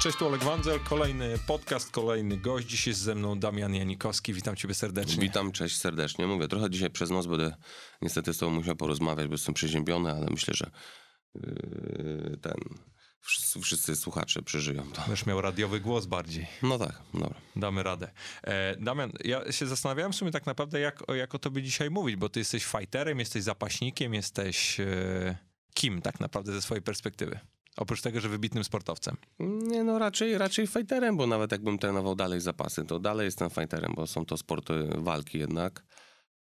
Cześć, tu Oleg Wandzel, kolejny podcast, kolejny gość. Dziś jest ze mną Damian Janikowski, witam ciebie serdecznie. Witam, cześć serdecznie. Mówię, trochę dzisiaj przez noc będę niestety z tobą musiał porozmawiać, bo jestem przeziębiony, ale myślę, że yy, ten... Wszyscy, wszyscy słuchacze przeżyją to. Będziesz miał radiowy głos bardziej. No tak, dobra. Damy radę. E, Damian, ja się zastanawiałem w sumie tak naprawdę, jak, jak o tobie dzisiaj mówić, bo ty jesteś fighterem, jesteś zapaśnikiem, jesteś e, kim tak naprawdę ze swojej perspektywy? Oprócz tego, że wybitnym sportowcem. Nie, no raczej, raczej fighterem, bo nawet jakbym trenował dalej zapasy, to dalej jestem fighterem, bo są to sporty walki jednak.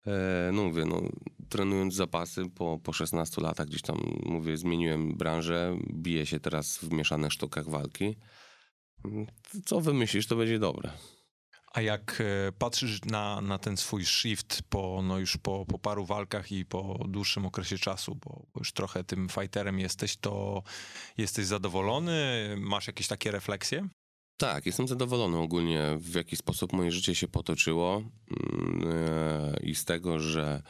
E, no mówię, no, trenując zapasy po, po 16 latach gdzieś tam, mówię, zmieniłem branżę, biję się teraz w mieszanych sztukach walki. Co wymyślisz, to będzie dobre. A jak e, patrzysz na, na ten swój shift po, no już po, po paru walkach i po dłuższym okresie czasu, bo już trochę tym fighterem jesteś, to jesteś zadowolony? Masz jakieś takie refleksje? Tak, jestem zadowolony ogólnie, w jaki sposób moje życie się potoczyło mm, e, i z tego, że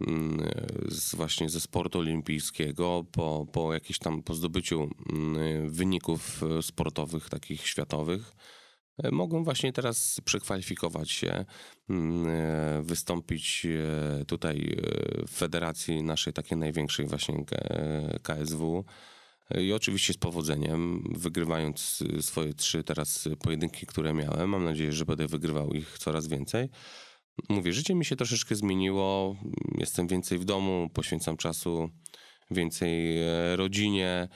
mm, z właśnie ze sportu olimpijskiego po, po jakieś tam po zdobyciu mm, wyników e, sportowych takich światowych e, mogą właśnie teraz przekwalifikować się, wystąpić tutaj w federacji naszej takiej największej właśnie KSW i oczywiście z powodzeniem, wygrywając swoje trzy teraz pojedynki, które miałem. Mam nadzieję, że będę wygrywał ich coraz więcej. Mówię, życie mi się troszeczkę zmieniło. Jestem więcej w domu, poświęcam czasu więcej e, rodzinie.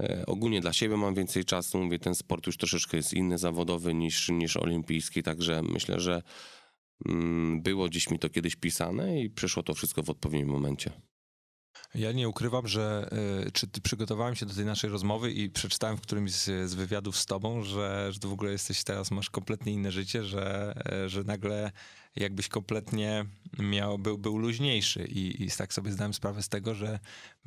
E, ogólnie dla siebie mam więcej czasu. Mówię, ten sport już troszeczkę jest inny, zawodowy niż, niż olimpijski, także myślę, że mm, było gdzieś mi to kiedyś pisane i przyszło to wszystko w odpowiednim momencie. Ja nie ukrywam, że y, czy przygotowałem się do tej naszej rozmowy i przeczytałem w którymś z, wywiadów z tobą, że, że w ogóle jesteś teraz, masz kompletnie inne życie, że, y, że nagle jakbyś kompletnie miał, był, był luźniejszy I, i tak sobie zdałem sprawę z tego, że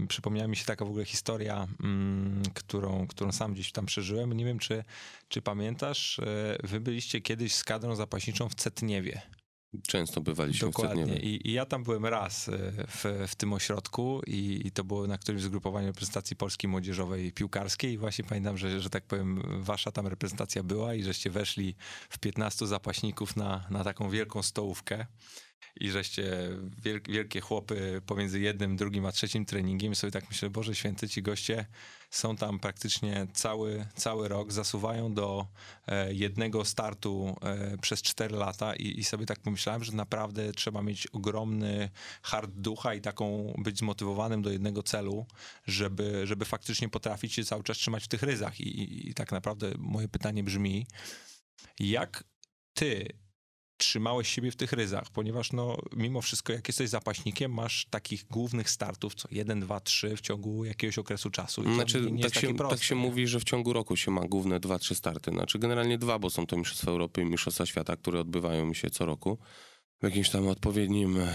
przypomniała mi się taka w ogóle historia, mm, którą, którą sam gdzieś tam przeżyłem. Nie wiem, czy, czy pamiętasz, y, wy byliście kiedyś z kadrą zapaśniczą w Cetniewie. Często bywaliśmy Dokładnie. w I, I ja tam byłem raz e, w, w tym ośrodku i, i, to było na którymś zgrupowaniu reprezentacji Polskiej Młodzieżowej Piłkarskiej. I właśnie pamiętam, że, że tak powiem wasza tam reprezentacja była i żeście weszli w 15 zapaśników na, na taką wielką stołówkę i żeście wielkie chłopy pomiędzy jednym, drugim a trzecim treningiem i sobie tak myślę, Boże Święty, ci goście są tam praktycznie cały, cały rok, zasuwają do e, jednego startu e, przez cztery lata i, i sobie tak pomyślałem, że naprawdę trzeba mieć ogromny hard ducha i taką być zmotywowanym do jednego celu, żeby, żeby faktycznie potrafić się cały czas trzymać w tych ryzach. I, i, i tak naprawdę moje pytanie brzmi, jak ty trzymałeś siebie w tych ryzach, ponieważ no, mimo wszystko, jak jesteś zapaśnikiem, masz takich głównych startów, co jeden, dwa, trzy w ciągu jakiegoś okresu czasu. I znaczy, nie, nie tak, się, proste, tak się mówi, że w ciągu roku się ma główne dwa, trzy starty. Znaczy, generalnie dwa, bo są to Mistrzostwa Europy i Mistrzostwa Świata, które odbywają się co roku w jakimś tam odpowiednim e,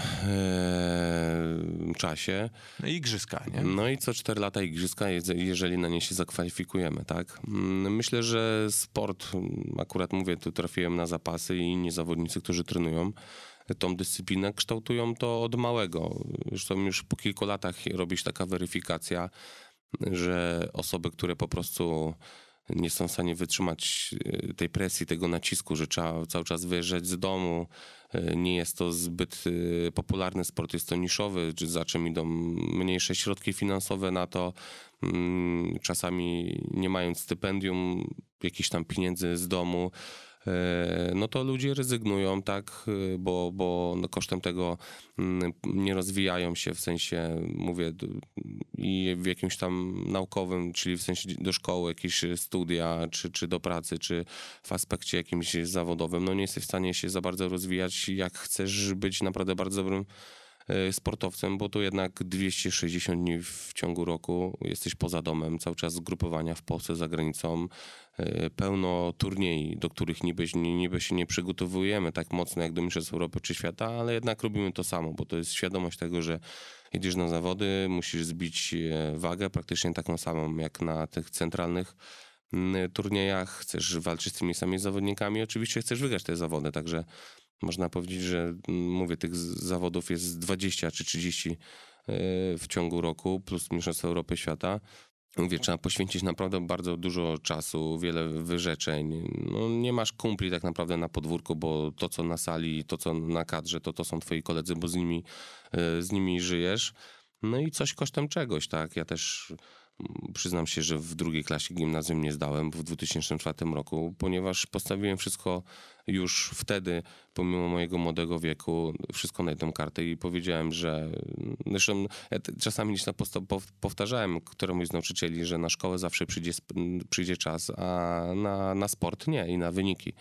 czasie. No igrzyska, nie? No i co cztery lata igrzyska, jeżeli na nie się zakwalifikujemy, tak? Mm, myślę, że sport, akurat mówię, tu trafiłem na zapasy i inni zawodnicy, którzy trenują tą dyscyplinę, kształtują to od małego. Zresztą już po kilku latach robi się taka weryfikacja, że osoby, które po prostu nie są w stanie wytrzymać e, tej presji, tego nacisku, że trzeba cały czas wyjeżdżać z domu. E, nie jest to zbyt e, popularny sport, jest to niszowy, za czym idą mniejsze środki finansowe na to. Mm, czasami nie mając stypendium, jakichś tam pieniędzy z domu, E, no to ludzie rezygnują, tak, bo, bo no kosztem tego mm, nie rozwijają się, w sensie, mówię, i w jakimś tam naukowym, czyli w sensie do szkoły, jakieś studia, czy, czy do pracy, czy w aspekcie jakimś zawodowym, no nie jesteś w stanie się za bardzo rozwijać, jak chcesz być naprawdę bardzo dobrym E, sportowcem, bo to jednak 260 dni w ciągu roku jesteś poza domem, cały czas zgrupowania w Polsce, za granicą, e, pełno turniej, do których niby, niby się nie przygotowujemy tak mocno jak do Mistrzostw Europy czy świata, ale jednak robimy to samo, bo to jest świadomość tego, że jedziesz na zawody, musisz zbić e, wagę praktycznie taką samą jak na tych centralnych turniejach, chcesz walczyć z tymi samymi zawodnikami, oczywiście chcesz wygrać te zawody, także można powiedzieć, że mm, mówię, tych zawodów jest 20 czy 30 e, w ciągu roku, plus Mistrzostwa Europy Świata. Mówię, trzeba poświęcić naprawdę bardzo dużo czasu, wiele wyrzeczeń. No, nie masz kumpli tak naprawdę na podwórku, bo to, co na sali, to, co na kadrze, to, to są twoi koledzy, bo z nimi, e, z nimi żyjesz. No i coś kosztem czegoś, tak? Ja też Przyznam się, że w drugiej klasie gimnazjum nie zdałem w 2004 roku, ponieważ postawiłem wszystko już wtedy, pomimo mojego młodego wieku, wszystko na jedną kartę i powiedziałem, że zresztą czasami gdzieś powtarzałem któremuś z nauczycieli, że na szkołę zawsze przyjdzie, przyjdzie czas, a na, na sport nie i na wyniki.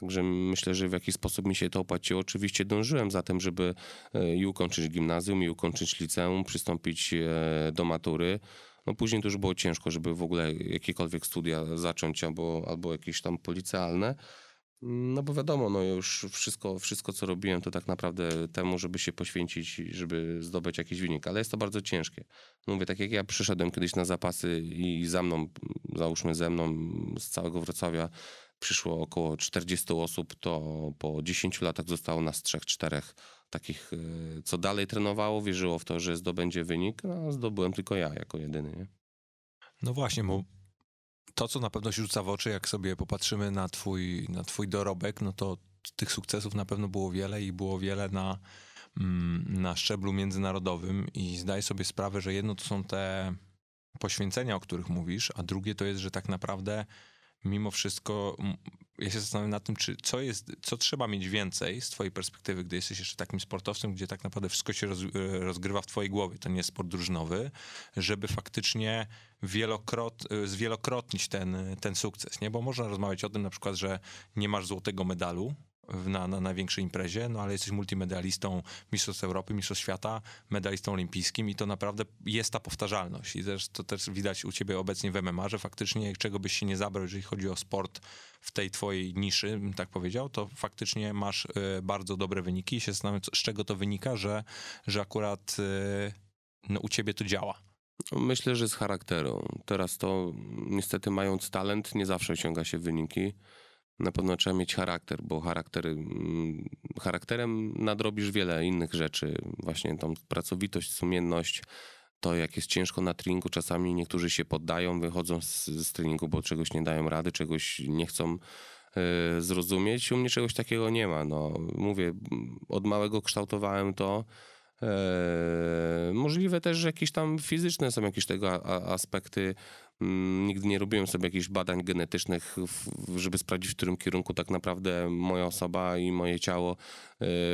Także myślę, że w jakiś sposób mi się to opłaciło. Oczywiście dążyłem za tym, żeby e, i ukończyć gimnazjum, i ukończyć liceum, przystąpić e, do matury. No później to już było ciężko, żeby w ogóle jakiekolwiek studia zacząć albo, albo jakieś tam policealne. No bo wiadomo, no już wszystko, wszystko, co robiłem, to tak naprawdę temu, żeby się poświęcić, żeby zdobyć jakiś wynik. Ale jest to bardzo ciężkie. Mówię, tak jak ja przyszedłem kiedyś na zapasy i za mną, załóżmy ze mną, z całego Wrocławia przyszło około 40 osób, to po 10 latach zostało nas trzech, czterech takich, e, co dalej trenowało, wierzyło w to, że zdobędzie wynik, a zdobyłem tylko ja jako jedyny. Nie? No właśnie, bo to, co na pewno się rzuca w oczy, jak sobie popatrzymy na twój, na twój dorobek, no to tych sukcesów na pewno było wiele i było wiele na, mm, na szczeblu międzynarodowym i zdaję sobie sprawę, że jedno to są te poświęcenia, o których mówisz, a drugie to jest, że tak naprawdę mimo wszystko ja się zastanawiam nad tym, czy co jest, co trzeba mieć więcej z twojej perspektywy, gdy jesteś jeszcze takim sportowcem, gdzie tak naprawdę wszystko się roz, e, rozgrywa w twojej głowie, to nie jest sport drużynowy, żeby faktycznie wielokrot, e, zwielokrotnić ten, ten sukces, nie? Bo można rozmawiać o tym na przykład, że nie masz złotego medalu, na, na największej imprezie, no ale jesteś multimedalistą Mistrzostw Europy, Mistrzostw Świata, medalistą olimpijskim i to naprawdę jest ta powtarzalność. I też, to też widać u ciebie obecnie w MMA, że faktycznie czego byś się nie zabrał, jeżeli chodzi o sport w tej twojej niszy, bym tak powiedział, to faktycznie masz y, bardzo dobre wyniki i się zastanawiam, z czego to wynika, że, że akurat y, no, u ciebie to działa. Myślę, że z charakteru. Teraz to niestety mając talent, nie zawsze osiąga się wyniki na pewno trzeba mieć charakter, bo charakter, mm, charakterem nadrobisz wiele innych rzeczy. Właśnie tą pracowitość, sumienność, to jak jest ciężko na treningu, czasami niektórzy się poddają, wychodzą z, z treningu, bo czegoś nie dają rady, czegoś nie chcą y, zrozumieć. U mnie czegoś takiego nie ma. No, mówię, od małego kształtowałem to. E, możliwe też, że jakieś tam fizyczne są jakieś tego aspekty nigdy nie robiłem sobie jakichś badań genetycznych, żeby sprawdzić, w którym kierunku tak naprawdę moja osoba i moje ciało, e,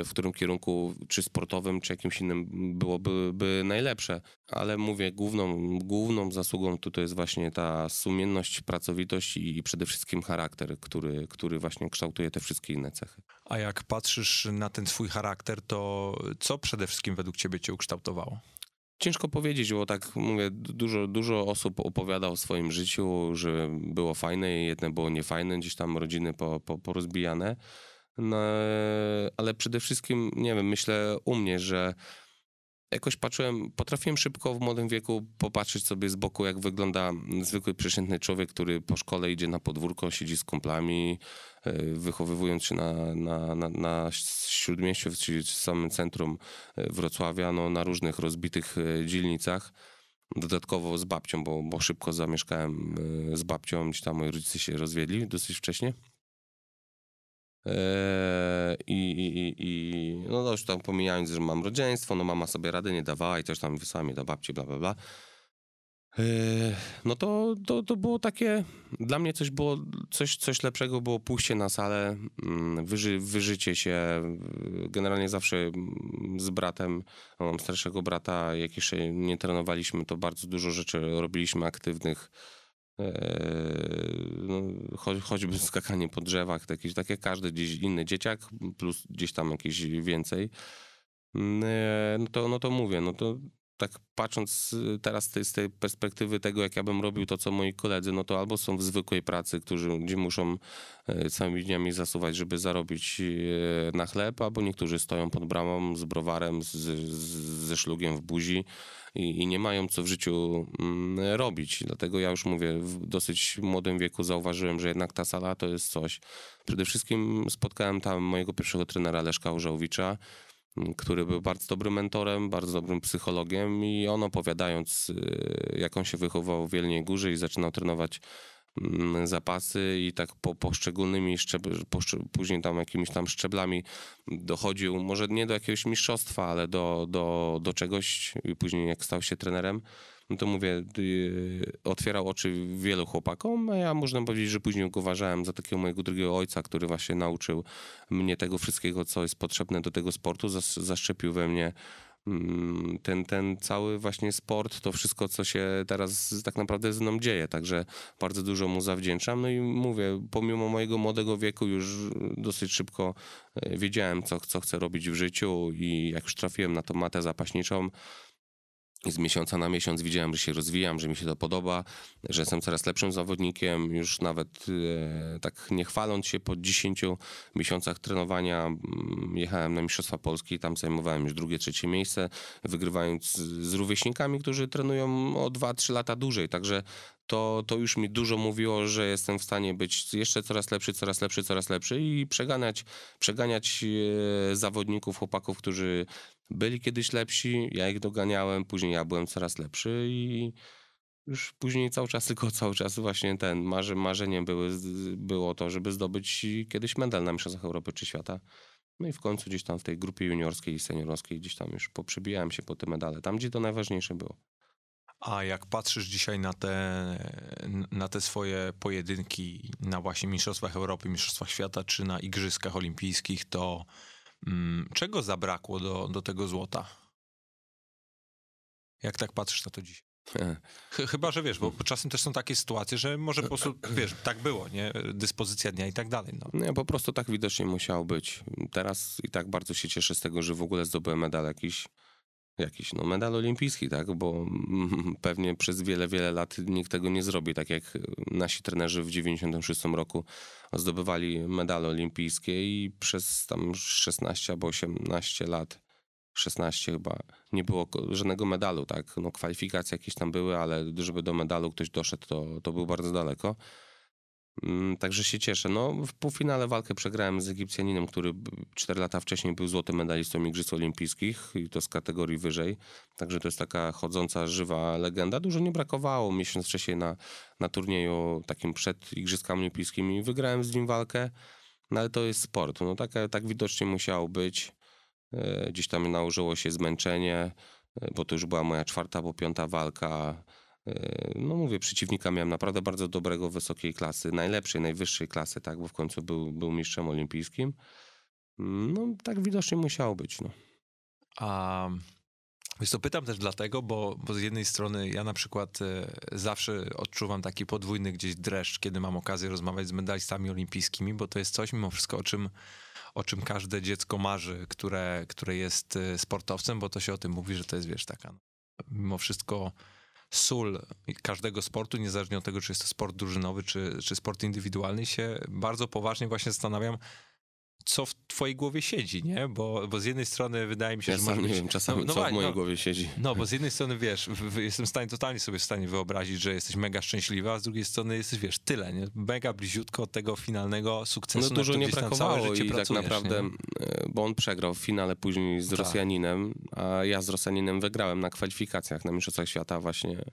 w którym kierunku, czy sportowym, czy jakimś innym byłoby by najlepsze. Ale mówię, główną, główną zasługą tutaj jest właśnie ta sumienność, pracowitość i przede wszystkim charakter, który, który właśnie kształtuje te wszystkie inne cechy. A jak patrzysz na ten swój charakter, to co przede wszystkim według ciebie cię ukształtowało? Ciężko powiedzieć, bo tak mówię, dużo, dużo osób opowiada o swoim życiu, że było fajne, jedne było niefajne, gdzieś tam rodziny po, po, porozbijane. No, ale przede wszystkim, nie wiem, myślę u mnie, że jakoś patrzyłem, potrafiłem szybko w młodym wieku popatrzeć sobie z boku, jak wygląda zwykły przeciętny człowiek, który po szkole idzie na podwórko, siedzi z kumplami, e, wychowywując się na, na, na, na Śródmieściu, czyli w samym centrum e, Wrocławia, no, na różnych rozbitych e, dzielnicach. Dodatkowo z babcią, bo, bo szybko zamieszkałem z babcią, gdzie tam moi rodzice się rozwiedli dosyć wcześnie. Eee, I, i, i no już tam pomijając, że mam rodzeństwo, no mama sobie rady nie dawała i też tam wysłała mnie do babci, bla, bla, bla. Eee, no to, to, to było takie, dla mnie coś było, coś, coś lepszego było pójście na salę, mm, wyży, wyżycie się, generalnie zawsze z bratem, mam starszego brata, jak jeszcze nie trenowaliśmy, to bardzo dużo rzeczy robiliśmy aktywnych, no, cho choćby skakanie po drzewach, takie, tak jak każdy gdzieś inny dzieciak, plus gdzieś tam jakieś więcej, eee, no to, no to mówię, no to tak patrząc teraz z tej, perspektywy tego, jak ja bym robił to, co moi koledzy, no to albo są w zwykłej pracy, którzy, gdzie muszą e, całymi dniami zasuwać, żeby zarobić e, na chleb, albo niektórzy stoją pod bramą z browarem, z, ze szlugiem w buzi i, i, nie mają co w życiu mm, robić. Dlatego ja już mówię, w dosyć młodym wieku zauważyłem, że jednak ta sala to jest coś. Przede wszystkim spotkałem tam mojego pierwszego trenera Leszka Urzałowicza, który był bardzo dobrym mentorem, bardzo dobrym psychologiem i on opowiadając, y, jak on się wychował w Wielniej Górze i zaczynał trenować mm, zapasy i tak po poszczególnymi szczeb- później tam jakimiś tam szczeblami dochodził, może nie do jakiegoś mistrzostwa, ale do, do, do czegoś i później jak stał się trenerem, no to mówię, yy, otwierał oczy wielu chłopakom, a ja można powiedzieć, że później go uważałem za takiego mojego drugiego ojca, który właśnie nauczył mnie tego wszystkiego, co jest potrzebne do tego sportu, zas- zaszczepił we mnie mm, ten, ten cały właśnie sport, to wszystko, co się teraz tak naprawdę ze mną dzieje, także bardzo dużo mu zawdzięczam. No i mówię, pomimo mojego młodego wieku już dosyć szybko e, wiedziałem, co, co chcę robić w życiu i jak już trafiłem na tą matę zapaśniczą, z miesiąca na miesiąc widziałem, że się rozwijam, że mi się to podoba, że jestem coraz lepszym zawodnikiem. Już nawet e, tak nie chwaląc się, po 10 miesiącach trenowania mm, jechałem na Mistrzostwa Polski, tam zajmowałem już drugie, trzecie miejsce, wygrywając z, z rówieśnikami, którzy trenują o 2-3 lata dłużej. Także to, to już mi dużo mówiło, że jestem w stanie być jeszcze coraz lepszy, coraz lepszy, coraz lepszy i przeganiać, przeganiać zawodników, chłopaków, którzy byli kiedyś lepsi, ja ich doganiałem, później ja byłem coraz lepszy i już później cały czas, tylko cały czas właśnie ten marzy, marzeniem były, było to, żeby zdobyć kiedyś medal na Mistrzostwach Europy czy Świata. No i w końcu gdzieś tam w tej grupie juniorskiej i seniorowskiej gdzieś tam już poprzebijałem się po te medale, tam gdzie to najważniejsze było. A jak patrzysz dzisiaj na te, na te swoje pojedynki na właśnie Mistrzostwach Europy, Mistrzostwach Świata czy na Igrzyskach Olimpijskich, to czego zabrakło do, do tego złota? Jak tak patrzysz na to? Ch- Chyba, że wiesz, bo czasem też są takie sytuacje, że może po prostu, wiesz, tak było, nie? Dyspozycja dnia i tak dalej. No. Nie, po prostu tak widocznie musiało być. Teraz i tak bardzo się cieszę z tego, że w ogóle zdobyłem medal jakiś, jakiś no, medal olimpijski, tak? Bo pewnie przez wiele, wiele lat nikt tego nie zrobi, tak jak nasi trenerzy w 96 roku zdobywali medale olimpijskie i przez tam 16 albo 18 lat 16 chyba, nie było żadnego medalu, tak? No kwalifikacje jakieś tam były, ale żeby do medalu ktoś doszedł, to, to był bardzo daleko. Mm, Także się cieszę. No, w półfinale walkę przegrałem z Egipcjaninem, który 4 lata wcześniej był złotym medalistą Igrzysk Olimpijskich i to z kategorii wyżej. Także to jest taka chodząca, żywa legenda. Dużo nie brakowało. Miesiąc wcześniej na, na turnieju takim przed Igrzyskami Olimpijskimi wygrałem z nim walkę, no ale to jest sport. No, tak, tak widocznie musiało być. E, Gdzieś tam nałożyło się zmęczenie, e, bo to już była moja czwarta albo piąta walka. E, No mówię, przeciwnika miałem naprawdę bardzo dobrego, wysokiej klasy, najlepszej, najwyższej klasy, tak, bo w końcu był, był mistrzem olimpijskim. No tak widocznie musiało być, no. A wiesz to pytam też dlatego, bo, bo z jednej strony ja na przykład e, zawsze odczuwam taki podwójny gdzieś dreszcz, kiedy mam okazję rozmawiać z medalistami olimpijskimi, bo to jest coś mimo wszystko, o czym, o czym każde dziecko marzy, które, które jest e, sportowcem, bo to się o tym mówi, że to jest, wiesz, taka no, mimo wszystko sól każdego sportu, niezależnie od tego, czy jest to sport drużynowy, czy, czy sport indywidualny, się bardzo poważnie właśnie zastanawiam, co w twojej głowie siedzi, nie? Bo, bo z jednej strony wydaje mi się, Ja że sam nie być- wiem czasami, no, no co w mojej no, głowie siedzi. no, bo z jednej strony, wiesz, w, w, jestem w stanie, totalnie sobie w stanie wyobrazić, że jesteś mega szczęśliwa, a z drugiej strony jesteś, wiesz, tyle, nie? Mega bliziutko od tego finalnego sukcesu, No dużo nie brakowało i tak naprawdę, nie? e, bo on przegrał w finale później z Tak. Rosjaninem, a ja z Rosjaninem wygrałem na kwalifikacjach na Mistrzostwach Świata właśnie,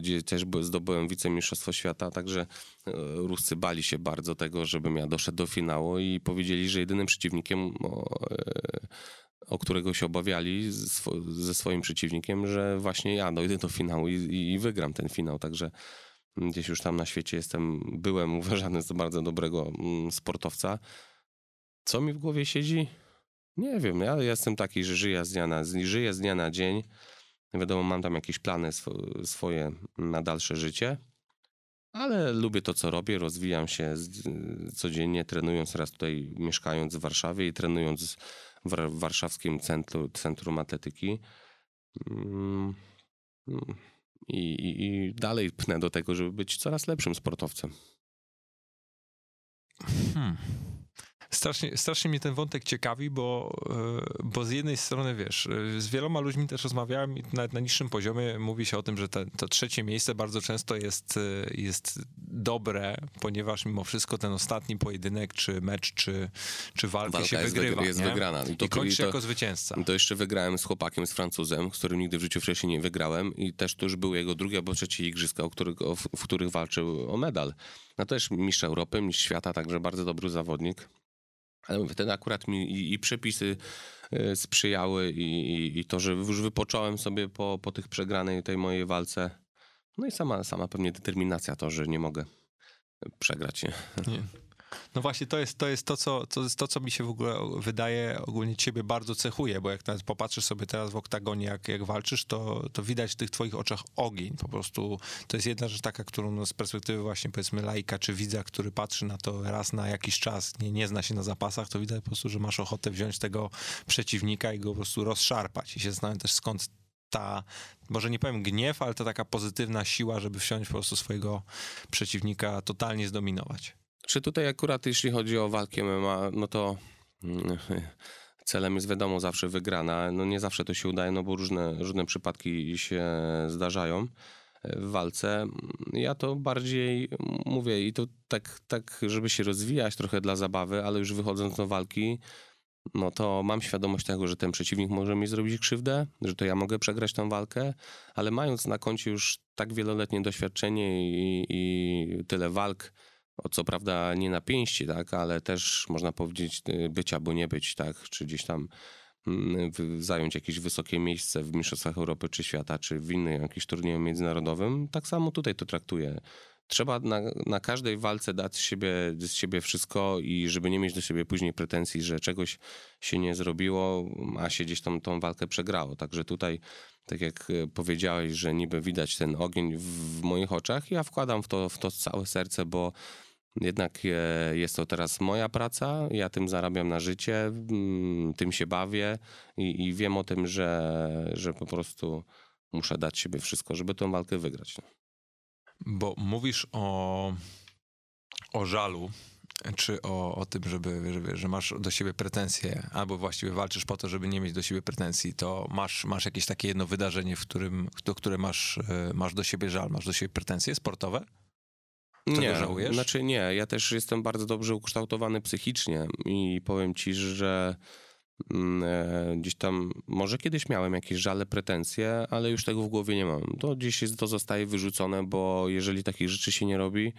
gdzie też by- zdobyłem wicemistrzostwo świata, także e, Ruscy bali się bardzo tego, żebym ja doszedł do finału i powiedzieli, że jedynym przeciwnikiem, o, e, o którego się obawiali ze swo- ze swoim przeciwnikiem, że właśnie ja dojdę do finału i, i, wygram ten finał, także gdzieś już tam na świecie jestem, byłem uważany za bardzo dobrego mm, sportowca. Co mi w głowie siedzi? Nie wiem, ja jestem taki, że żyję z dnia na, żyję z dnia na dzień. Wiadomo, mam tam jakieś plany swo, swoje na dalsze życie, ale lubię to, co robię, rozwijam się codziennie, trenując raz tutaj, mieszkając w Warszawie i trenując w wa- warszawskim centrum, centrum atletyki. Mm, mm, I, i, I dalej pnę do tego, żeby być coraz lepszym sportowcem. Hmm. Strasznie, strasznie mnie ten wątek ciekawi, bo, e, bo z jednej strony, wiesz, e, z wieloma ludźmi też rozmawiałem i nawet na niższym poziomie mówi się o tym, że te, to trzecie miejsce bardzo często jest, e, jest dobre, ponieważ mimo wszystko ten ostatni pojedynek, czy mecz, czy, czy walka, Walka się jest, wygrywa. wyg- jest nie? wygrana. I, to- kończy to- jako zwycięzca. To jeszcze wygrałem z chłopakiem, z Francuzem, z którym nigdy w życiu wcześniej nie wygrałem i też to już były jego drugie albo trzecie igrzyska, o których, o, w, w których walczył o medal. No też mistrz Europy, mistrz świata, także bardzo dobry zawodnik. Ale mówię, ten akurat mi i, i przepisy y, sprzyjały i, i, i to, że już wypocząłem sobie po, po tych przegranej tej mojej walce. No i sama, sama pewnie determinacja to, że nie mogę przegrać. Nie? Nie. No właśnie, to jest to, jest to, co, to jest to, co mi się w ogóle wydaje ogólnie ciebie bardzo cechuje, bo jak nawet popatrzysz sobie teraz w oktagonie, jak, jak walczysz, to, to widać w tych twoich oczach ogień. Po prostu to jest jedna rzecz taka, którą no, z perspektywy właśnie powiedzmy laika czy widza, który patrzy na to raz na jakiś czas, nie, nie zna się na zapasach, to widać po prostu, że masz ochotę wziąć tego przeciwnika i go po prostu rozszarpać. I się zastanawiam też skąd ta, może nie powiem gniew, ale to taka pozytywna siła, żeby wsiąść po prostu swojego przeciwnika totalnie zdominować. Czy tutaj akurat jeśli chodzi o walkę MMA, no to mm, celem jest wiadomo zawsze wygrana. No nie zawsze to się udaje, no bo różne, różne przypadki się zdarzają w walce. Ja to bardziej mówię i to tak, tak, żeby się rozwijać trochę dla zabawy, ale już wychodząc do walki, no to mam świadomość tego, że ten przeciwnik może mi zrobić krzywdę, że to ja mogę przegrać tę walkę, ale mając na koncie już tak wieloletnie doświadczenie i, i tyle walk, co prawda nie na pięści, tak, ale też można powiedzieć y, być albo nie być, tak, czy gdzieś tam mm, zająć jakieś wysokie miejsce w Mistrzostwach Europy czy świata, czy w innym jakimś turnieju międzynarodowym. Tak samo tutaj to traktuję. Trzeba na, na każdej walce dać z siebie, z siebie wszystko i żeby nie mieć do siebie później pretensji, że czegoś się nie zrobiło, a się gdzieś tam tą walkę przegrało. Także tutaj, tak jak e, powiedziałeś, że niby widać ten ogień w, w moich oczach, ja wkładam w to, w to całe serce, bo jednak e, jest to teraz moja praca, ja tym zarabiam na życie, mm, tym się bawię i, i wiem o tym, że, że po prostu muszę dać siebie wszystko, żeby tę walkę wygrać. no. Bo mówisz o, o żalu, czy o, o tym, żeby, żeby, że masz do siebie pretensje, albo właściwie walczysz po to, żeby nie mieć do siebie pretensji, to masz, masz jakieś takie jedno wydarzenie, w którym, do które masz, e, masz do siebie żal, masz do siebie pretensje sportowe? Czego nie, żałujesz? Znaczy nie, ja też jestem bardzo dobrze ukształtowany psychicznie i powiem ci, że mm, e, gdzieś tam, może kiedyś miałem jakieś żale, pretensje, ale już tego w głowie nie mam. To gdzieś jest, to zostaje wyrzucone, bo jeżeli takich rzeczy się nie robi,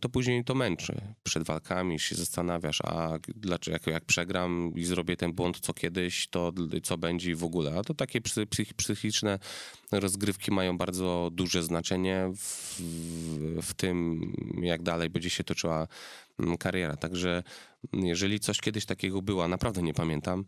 to później to męczy. Przed walkami się zastanawiasz, a dlaczego, jak, jak przegram i zrobię ten błąd co kiedyś, to co będzie w ogóle. A to takie psy, psych, psychiczne rozgrywki mają bardzo duże znaczenie w, w tym, jak dalej będzie się toczyła mm, kariera. Także jeżeli coś kiedyś takiego było, naprawdę nie pamiętam, e,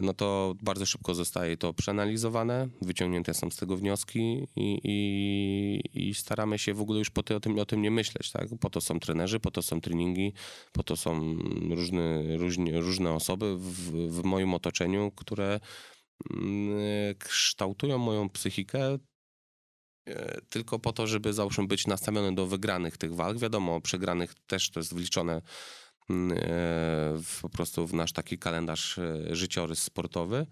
no to bardzo szybko zostaje to przeanalizowane, wyciągnięte są z tego wnioski i, i, i staramy się w ogóle już po ty, o, tym, o tym nie myśleć. Tak? Po to są trenerzy, po to są treningi, po to są różne, różnie, różne osoby w, w moim otoczeniu, które mm, kształtują moją psychikę e, tylko po to, żeby załóżmy być nastawiony do wygranych tych walk. Wiadomo, przegranych też to jest wliczone e, w, po prostu w nasz taki kalendarz e, życiorys sportowy.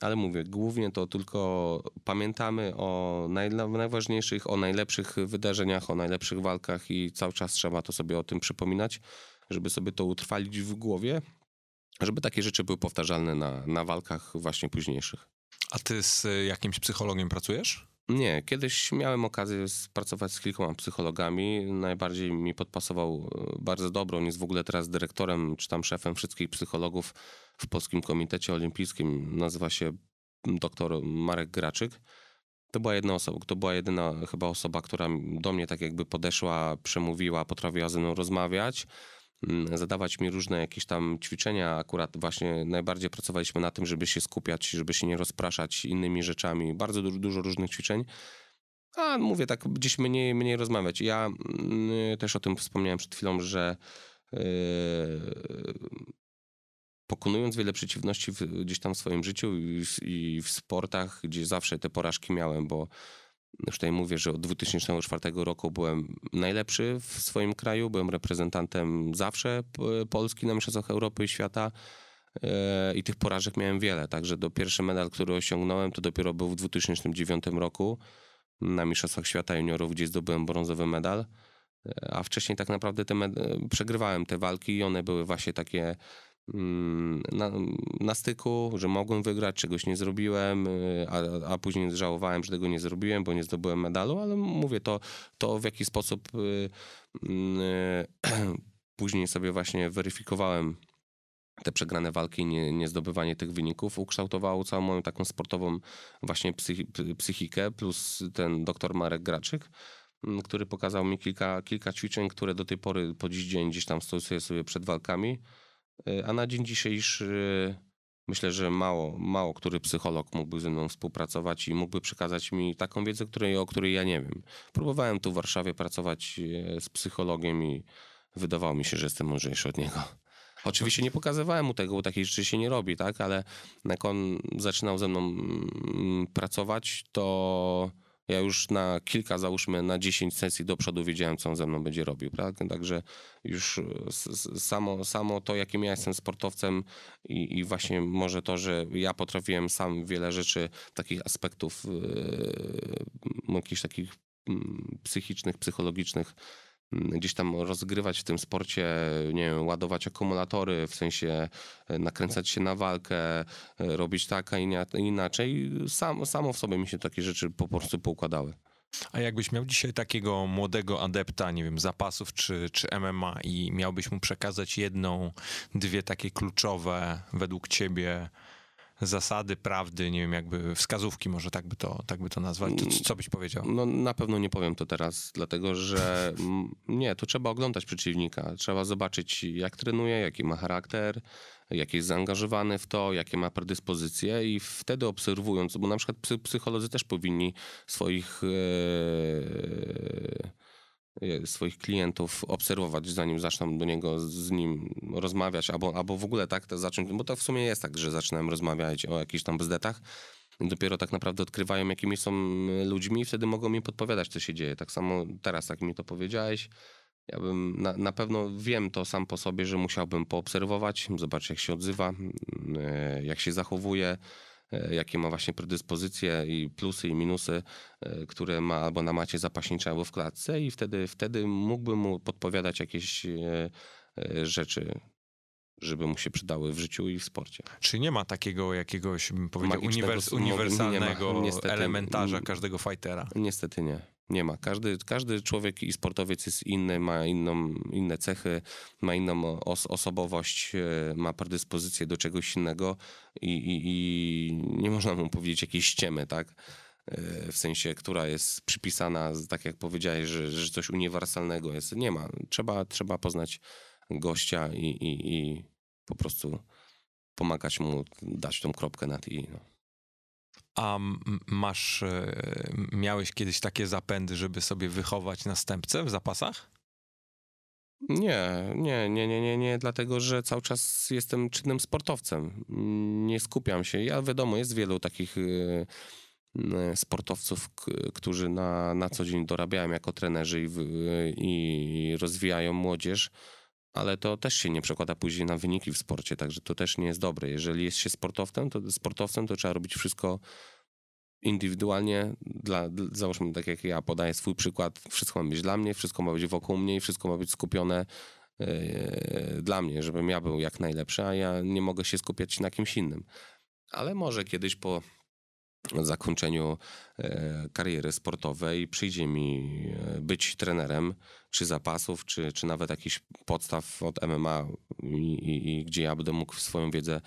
Ale mówię, głównie to tylko pamiętamy o najważniejszych, o najlepszych wydarzeniach, o najlepszych walkach i cały czas trzeba to sobie o tym przypominać, żeby sobie to utrwalić w głowie, żeby takie rzeczy były powtarzalne na, na walkach właśnie późniejszych. A ty z e, jakimś psychologiem pracujesz? Nie, kiedyś miałem okazję pracować z kilkoma psychologami. Najbardziej mi podpasował e, bardzo dobrą, on jest w ogóle teraz dyrektorem czy tam szefem wszystkich psychologów w Polskim Komitecie Olimpijskim. Nazywa się dr Marek Graczyk. To była jedna osoba, to była jedyna chyba osoba, która do mnie tak jakby podeszła, przemówiła, potrafiła ze mną rozmawiać, zadawać mi różne jakieś tam ćwiczenia. Akurat właśnie najbardziej pracowaliśmy na tym, żeby się skupiać, żeby się nie rozpraszać innymi rzeczami. Bardzo du- dużo różnych ćwiczeń. A mówię tak, gdzieś mniej, mniej rozmawiać. Ja mm, też o tym wspomniałem przed chwilą, że yy, pokonując wiele przeciwności w, gdzieś tam w swoim życiu i i w sportach, gdzie zawsze te porażki miałem, bo Już tutaj mówię, że od 2004 roku byłem najlepszy w swoim kraju, byłem reprezentantem zawsze Polski na Mistrzostwach Europy i Świata. E, i tych porażek miałem wiele, także do pierwszy medal, który osiągnąłem, to dopiero był w 2009 roku. Na Mistrzostwach Świata Juniorów, gdzie zdobyłem brązowy medal, e, a wcześniej tak naprawdę te przegrywałem te walki i one były właśnie takie na, na, styku, że mogłem wygrać, czegoś nie zrobiłem, y, a, a później żałowałem, że tego nie zrobiłem, bo nie zdobyłem medalu, ale mówię to, to w jaki sposób y, y, później sobie właśnie weryfikowałem te przegrane walki, nie, nie zdobywanie tych wyników, ukształtowało całą moją taką sportową właśnie psychi, psychikę, plus ten doktor Marek Graczyk, mm, który pokazał mi kilka, kilka ćwiczeń, które do tej pory po dziś dzień gdzieś tam stosuję sobie przed walkami. Y, a na dzień dzisiejszy myślę, że mało, mało który psycholog mógłby ze mną współpracować i mógłby przekazać mi taką wiedzę, której, o której ja nie wiem. Próbowałem tu w Warszawie pracować y, z psychologiem i wydawało mi się, że jestem mądrzejszy od niego. Oczywiście nie pokazywałem mu tego, bo takiej rzeczy się nie robi, tak? Ale jak on zaczynał ze mną mm, pracować, to ja już na kilka, załóżmy na 10 sesji do przodu wiedziałem, co on ze mną będzie robił, prawda? Także już e, samo, samo to, jakim ja jestem sportowcem i, i właśnie może to, że ja potrafiłem sam wiele rzeczy, takich aspektów, yy, jakichś takich mm, psychicznych, psychologicznych, gdzieś tam rozgrywać w tym sporcie, nie wiem, ładować akumulatory, w sensie e, nakręcać się na walkę, e, robić tak, a inaczej. Sam, samo w sobie mi się takie rzeczy po prostu poukładały. A jakbyś miał dzisiaj takiego młodego adepta, nie wiem, zapasów czy, czy MMA i miałbyś mu przekazać jedną, dwie takie kluczowe według ciebie zasady, prawdy, nie wiem, jakby wskazówki, może tak by to, tak by to nazwać, to co byś powiedział? No na pewno nie powiem to teraz, dlatego że nie, to trzeba oglądać przeciwnika, trzeba zobaczyć jak trenuje, jaki ma charakter, jak jest zaangażowany w to, jakie ma predyspozycje i wtedy obserwując, bo na przykład psycholodzy też powinni swoich e, swoich klientów obserwować, zanim zaczną do niego z nim rozmawiać, albo, albo w ogóle tak to zacząć, bo to w sumie jest tak, że zaczynałem rozmawiać o jakichś tam bzdetach, dopiero tak naprawdę odkrywają, jakimi są ludźmi i wtedy mogą mi podpowiadać, co się dzieje. Tak samo teraz, jak mi to powiedziałeś, ja bym na, na pewno wiem to sam po sobie, że musiałbym poobserwować, zobaczyć jak się odzywa, e, jak się zachowuje, jakie ma właśnie predyspozycje i plusy i minusy, e, które ma albo na macie zapaśniczej, albo w klatce i wtedy, wtedy mógłbym mu podpowiadać jakieś rzeczy, żeby mu się przydały w życiu i w sporcie. Czy nie ma takiego jakiegoś, bym powiedział, uniwers uniwersalnego elementarza każdego fightera? Niestety nie. Nie ma. Każdy, każdy człowiek i sportowiec jest inny, ma inną, inne cechy, ma inną os osobowość, e, ma predyspozycję do czegoś innego i, i, i nie można mu powiedzieć jakiejś ściemy, tak? E, w sensie, która jest przypisana, tak jak powiedziałeś, że, że coś uniwersalnego jest. Nie ma. Trzeba, trzeba poznać gościa i, i, i po prostu pomagać mu dać tą kropkę nad i. No. A masz, e, miałeś kiedyś takie zapędy, żeby sobie wychować następcę w zapasach? Nie, nie, nie, nie, nie, nie, dlatego że cały czas jestem czynnym sportowcem. Nie skupiam się. Ja wiadomo, jest wielu takich e, e, sportowców, którzy na, na co dzień dorabiają jako trenerzy i, i rozwijają młodzież ale to też się nie przekłada później na wyniki w sporcie, także to też nie jest dobre. Jeżeli jest się sportowcem, to sportowcem to trzeba robić wszystko indywidualnie, dla, załóżmy tak jak ja podaję swój przykład, wszystko ma być dla mnie, wszystko ma być wokół mnie i wszystko ma być skupione yy, dla mnie, żebym ja był jak najlepszy, a ja nie mogę się skupiać na kimś innym. Ale może kiedyś po zakończeniu e, kariery sportowej przyjdzie mi e, być trenerem, czy zapasów, czy, czy nawet jakichś podstaw od MMA, i, i, i gdzie ja będę mógł swoją wiedzę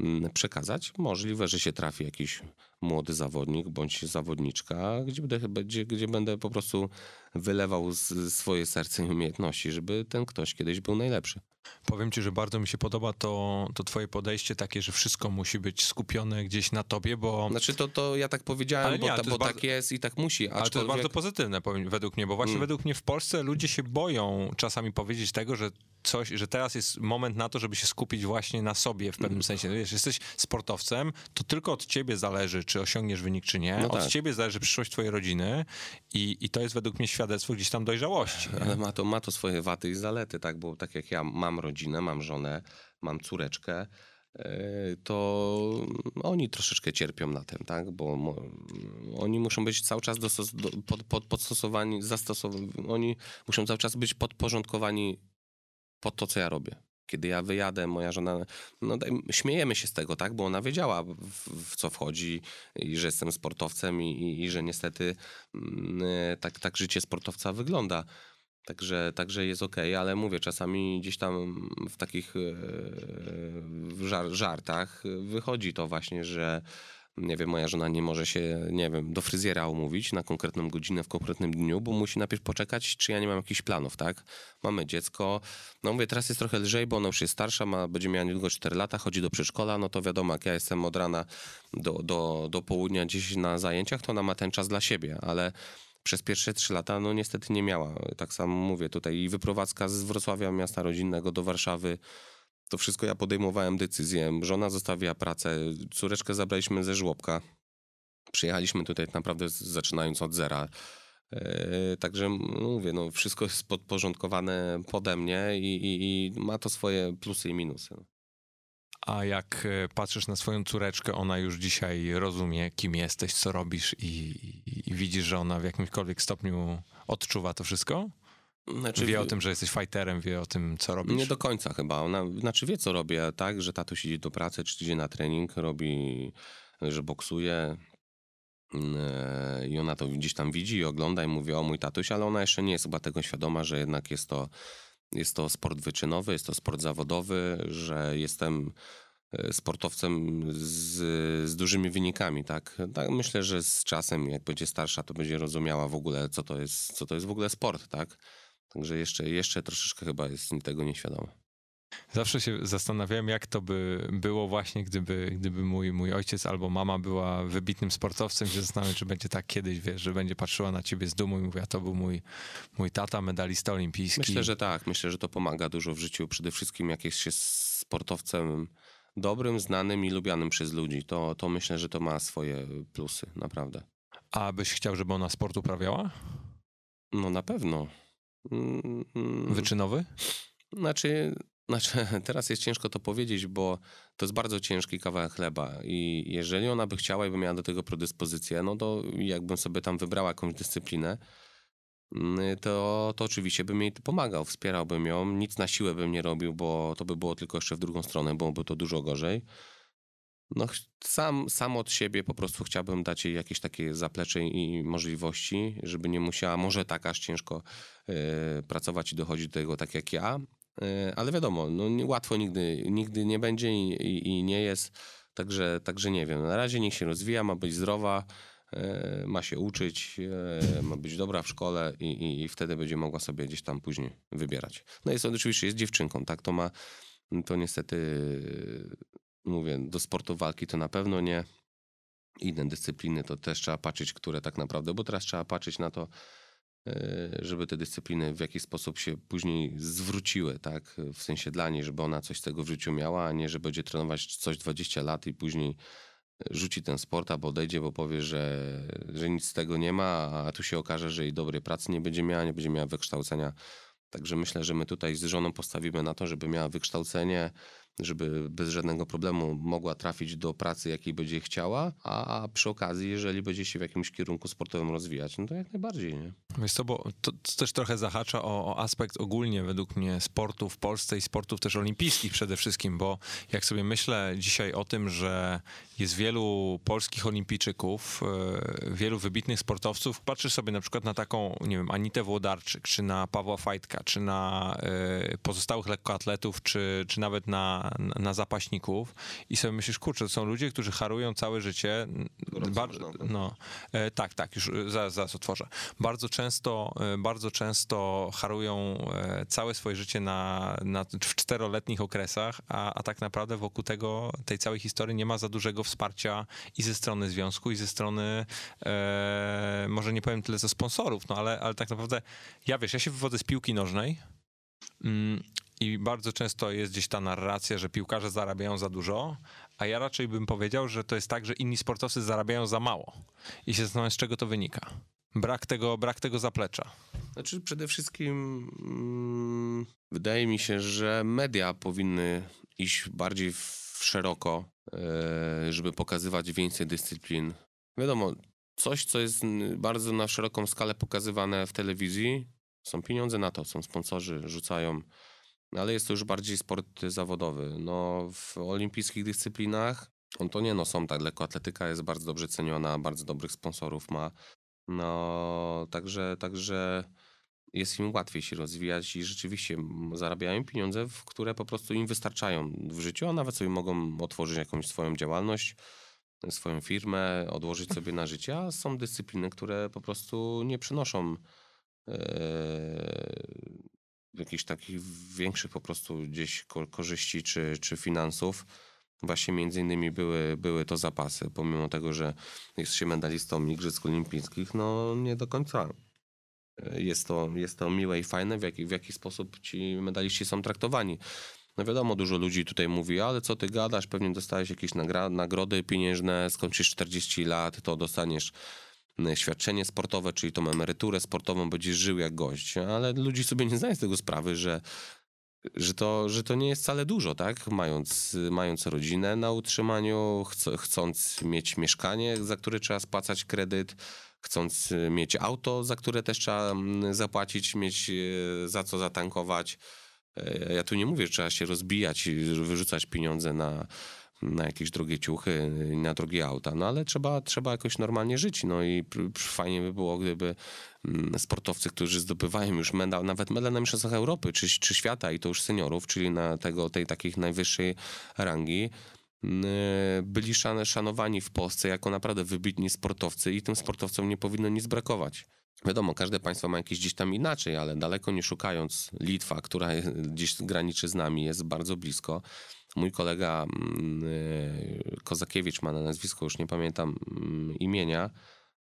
mm, przekazać. Możliwe, że się trafi jakiś młody zawodnik bądź zawodniczka, gdzie będę, gdzie, gdzie będę po prostu wylewał z, swoje serce i umiejętności, żeby ten ktoś kiedyś był najlepszy. Powiem ci, że bardzo mi się podoba to, to twoje podejście takie, że wszystko musi być skupione gdzieś na tobie, bo... Znaczy to, to ja tak powiedziałem, Ale nie, bo, ta, bo jest tak bardzo- jest i tak musi. Ale to jest aczkolwiek- bardzo pozytywne powiem- według mnie, bo właśnie Mm. według mnie w Polsce ludzie się boją czasami powiedzieć tego, że coś, że teraz jest moment na to, żeby się skupić właśnie na sobie w Mm. pewnym sensie. Wiesz, jesteś sportowcem, to tylko od ciebie zależy, czy osiągniesz wynik, czy nie. No od tak. ciebie zależy przyszłość twojej rodziny i, i to jest według mnie świadectwo gdzieś tam dojrzałości. nie? Ale ma to, ma to swoje waty i zalety, tak? Bo tak jak ja mam rodzinę, mam żonę, mam córeczkę, e, to oni troszeczkę cierpią na tym, tak? Bo mo, oni muszą być cały czas dostos, do, pod, pod, podstosowani, zastosowani, oni muszą cały czas być podporządkowani pod to, co ja robię. Kiedy ja wyjadę, moja żona, no daj, śmiejemy się z tego, tak? Bo ona wiedziała, w, w co wchodzi i że jestem sportowcem i, i, i że niestety mm, tak, tak życie sportowca wygląda. Także, także jest okej, ale mówię, czasami gdzieś tam w takich e, żartach wychodzi to właśnie, że nie wiem, moja żona nie może się, nie wiem, do fryzjera umówić na konkretną godzinę w konkretnym dniu, bo musi najpierw poczekać, czy ja nie mam jakichś planów, tak? Mamy dziecko, no mówię, teraz jest trochę lżej, bo ona już jest starsza, ma, będzie miała niedługo 4 lata, chodzi do przedszkola, no to wiadomo, jak ja jestem od rana do, do, do południa gdzieś na zajęciach, to ona ma ten czas dla siebie, ale przez pierwsze trzy lata, no niestety nie miała. Tak samo mówię tutaj i wyprowadzka z Wrocławia, miasta rodzinnego do Warszawy, to wszystko ja podejmowałem decyzję. Żona zostawiła pracę, córeczkę zabraliśmy ze żłobka. Przyjechaliśmy tutaj naprawdę zaczynając od zera. E, Także no mówię, no wszystko jest podporządkowane pode mnie i, i, i ma to swoje plusy i minusy. A jak e, patrzysz na swoją córeczkę, ona już dzisiaj rozumie, kim jesteś, co robisz i, i, i widzisz, że ona w jakimkolwiek stopniu odczuwa to wszystko? Znaczy, Wie o tym, że jesteś fighterem, wie o tym, co robisz? Nie do końca chyba. Ona, znaczy wie, co robię, tak? Że tatuś idzie do pracy, czy idzie na trening, robi, że boksuje. Yy, I ona to gdzieś tam widzi i ogląda i mówi o mój tatuś, ale ona jeszcze nie jest chyba tego świadoma, że jednak jest to, jest to sport wyczynowy, jest to sport zawodowy, że jestem e, sportowcem z, z dużymi wynikami, tak? tak? Myślę, że z czasem, jak będzie starsza, to będzie rozumiała w ogóle, co to jest, co to jest w ogóle sport, tak? Także jeszcze, jeszcze troszeczkę chyba jest tego nieświadoma. Zawsze się zastanawiałem, jak to by było właśnie, gdyby, gdyby mój, mój ojciec albo mama była wybitnym sportowcem. Się zastanawiam, czy będzie tak kiedyś, wiesz, że będzie patrzyła na ciebie z dumą i mówiła, to był mój, mój tata, medalista olimpijski. Myślę, że tak. Myślę, że to pomaga dużo w życiu. Przede wszystkim jak jest się sportowcem dobrym, znanym i lubianym przez ludzi, to, to myślę, że to ma swoje plusy, naprawdę. A byś chciał, żeby ona sport uprawiała? No na pewno. Mm, Wyczynowy? Znaczy, znaczy, teraz jest ciężko to powiedzieć, bo to jest bardzo ciężki kawałek chleba i jeżeli ona by chciała i by miała do tego predyspozycję, no to jakbym sobie tam wybrała jakąś dyscyplinę, mm, to, to oczywiście bym jej pomagał, wspierałbym ją, nic na siłę bym nie robił, bo to by było tylko jeszcze w drugą stronę, byłoby to dużo gorzej. No, sam, sam od siebie po prostu chciałbym dać jej jakieś takie zaplecze i możliwości, żeby nie musiała może tak aż ciężko e, pracować i dochodzić do tego tak jak ja, E, ale wiadomo, no, łatwo nigdy, nigdy nie będzie i, i, i nie jest, także, także nie wiem. Na razie niech się rozwija, ma być zdrowa, e, ma się uczyć, ma być dobra w szkole i, i, i wtedy będzie mogła sobie gdzieś tam później wybierać. No jest oczywiście jest dziewczynką, tak, to ma, to niestety mówię, do sportu walki to na pewno nie. Inne dyscypliny to też trzeba patrzeć, które tak naprawdę, bo teraz trzeba patrzeć na to, e, żeby te dyscypliny w jakiś sposób się później zwróciły, tak? W sensie dla niej, żeby ona coś z tego w życiu miała, a nie, że będzie trenować coś 20 lat i później rzuci ten sport, albo odejdzie, bo powie, że, że nic z tego nie ma, a tu się okaże, że jej dobrej pracy nie będzie miała, nie będzie miała wykształcenia. Także myślę, że my tutaj z żoną postawimy na to, żeby miała wykształcenie, żeby bez żadnego problemu mogła trafić do pracy, jakiej będzie chciała, a przy okazji, jeżeli będzie się w jakimś kierunku sportowym rozwijać, no to jak najbardziej, nie? Wiesz co, bo to, to też trochę zahacza o, o aspekt ogólnie według mnie sportu w Polsce i sportów też olimpijskich przede wszystkim, bo jak sobie myślę dzisiaj o tym, że jest wielu polskich olimpijczyków, e, wielu wybitnych sportowców, patrzysz sobie na przykład na taką, nie wiem, Anitę Włodarczyk, czy na Pawła Fajtka, czy na e, pozostałych lekkoatletów, czy, czy nawet na, na zapaśników i sobie myślisz, kurczę, to są ludzie, którzy harują całe życie. Bardzo, no, e, tak, tak, już zaraz, zaraz otworzę. Bardzo często, e, bardzo często harują e, całe swoje życie na, na, w czteroletnich okresach, a, a tak naprawdę wokół tego, tej całej historii nie ma za dużego wsparcia i ze strony związku, i ze strony, e, może nie powiem tyle ze sponsorów, no ale, ale tak naprawdę, ja wiesz, ja się wywodzę z piłki nożnej, mm, i bardzo często jest gdzieś ta narracja, że piłkarze zarabiają za dużo, a ja raczej bym powiedział, że to jest tak, że inni sportowcy zarabiają za mało. I się zastanawiam, z czego to wynika. Brak tego, brak tego zaplecza. Znaczy, przede wszystkim mm, wydaje mi się, że media powinny iść bardziej w szeroko, e, żeby pokazywać więcej dyscyplin. Wiadomo, coś, co jest bardzo na szeroką skalę pokazywane w telewizji, są pieniądze na to, są sponsorzy, rzucają ale jest to już bardziej sport zawodowy. No, w olimpijskich dyscyplinach, on to nie no, są tak, lekkoatletyka jest bardzo dobrze ceniona, bardzo dobrych sponsorów ma. No, także, także jest im łatwiej się rozwijać i rzeczywiście zarabiają pieniądze, które po prostu im wystarczają w życiu, a nawet sobie mogą otworzyć jakąś swoją działalność, swoją firmę, odłożyć sobie na życie, a są dyscypliny, które po prostu nie przynoszą e, jakichś takich większych po prostu gdzieś korzyści czy, czy finansów. Właśnie między innymi były, były to zapasy, pomimo tego, że jest się medalistą Igrzysk Olimpijskich, no nie do końca jest to, jest to miłe i fajne, w jaki, w jaki sposób ci medaliści są traktowani. No wiadomo, dużo ludzi tutaj mówi, ale co ty gadasz, pewnie dostałeś jakieś nagrody pieniężne, skończysz 40 lat, to dostaniesz świadczenie sportowe, czyli tą emeryturę sportową, będziesz żył jak gość. Ale ludzie sobie nie zdają z tego sprawy, że że to, że to nie jest wcale dużo, tak? Mając, mając rodzinę na utrzymaniu, ch chcąc mieć mieszkanie, za które trzeba spłacać kredyt, chcąc mieć auto, za które też trzeba zapłacić, mieć e, za co zatankować. E, ja tu nie mówię, że trzeba się rozbijać i wyrzucać pieniądze na, na jakieś drogie ciuchy, na drogie auta, no ale trzeba, trzeba jakoś normalnie żyć, no i fajnie by było, gdyby mm, sportowcy, którzy zdobywają już medal, nawet medal na Mistrzostwach Europy czy, czy świata i to już seniorów, czyli na tego, tej takiej najwyższej rangi, mm, byli szanowani w Polsce jako naprawdę wybitni sportowcy i tym sportowcom nie powinno nic brakować. Wiadomo, każde państwo ma jakieś gdzieś tam inaczej, ale daleko nie szukając, Litwa, która gdzieś graniczy z nami, jest bardzo blisko, Mój kolega mm, y, Kozakiewicz ma na nazwisko, już nie pamiętam mm, imienia.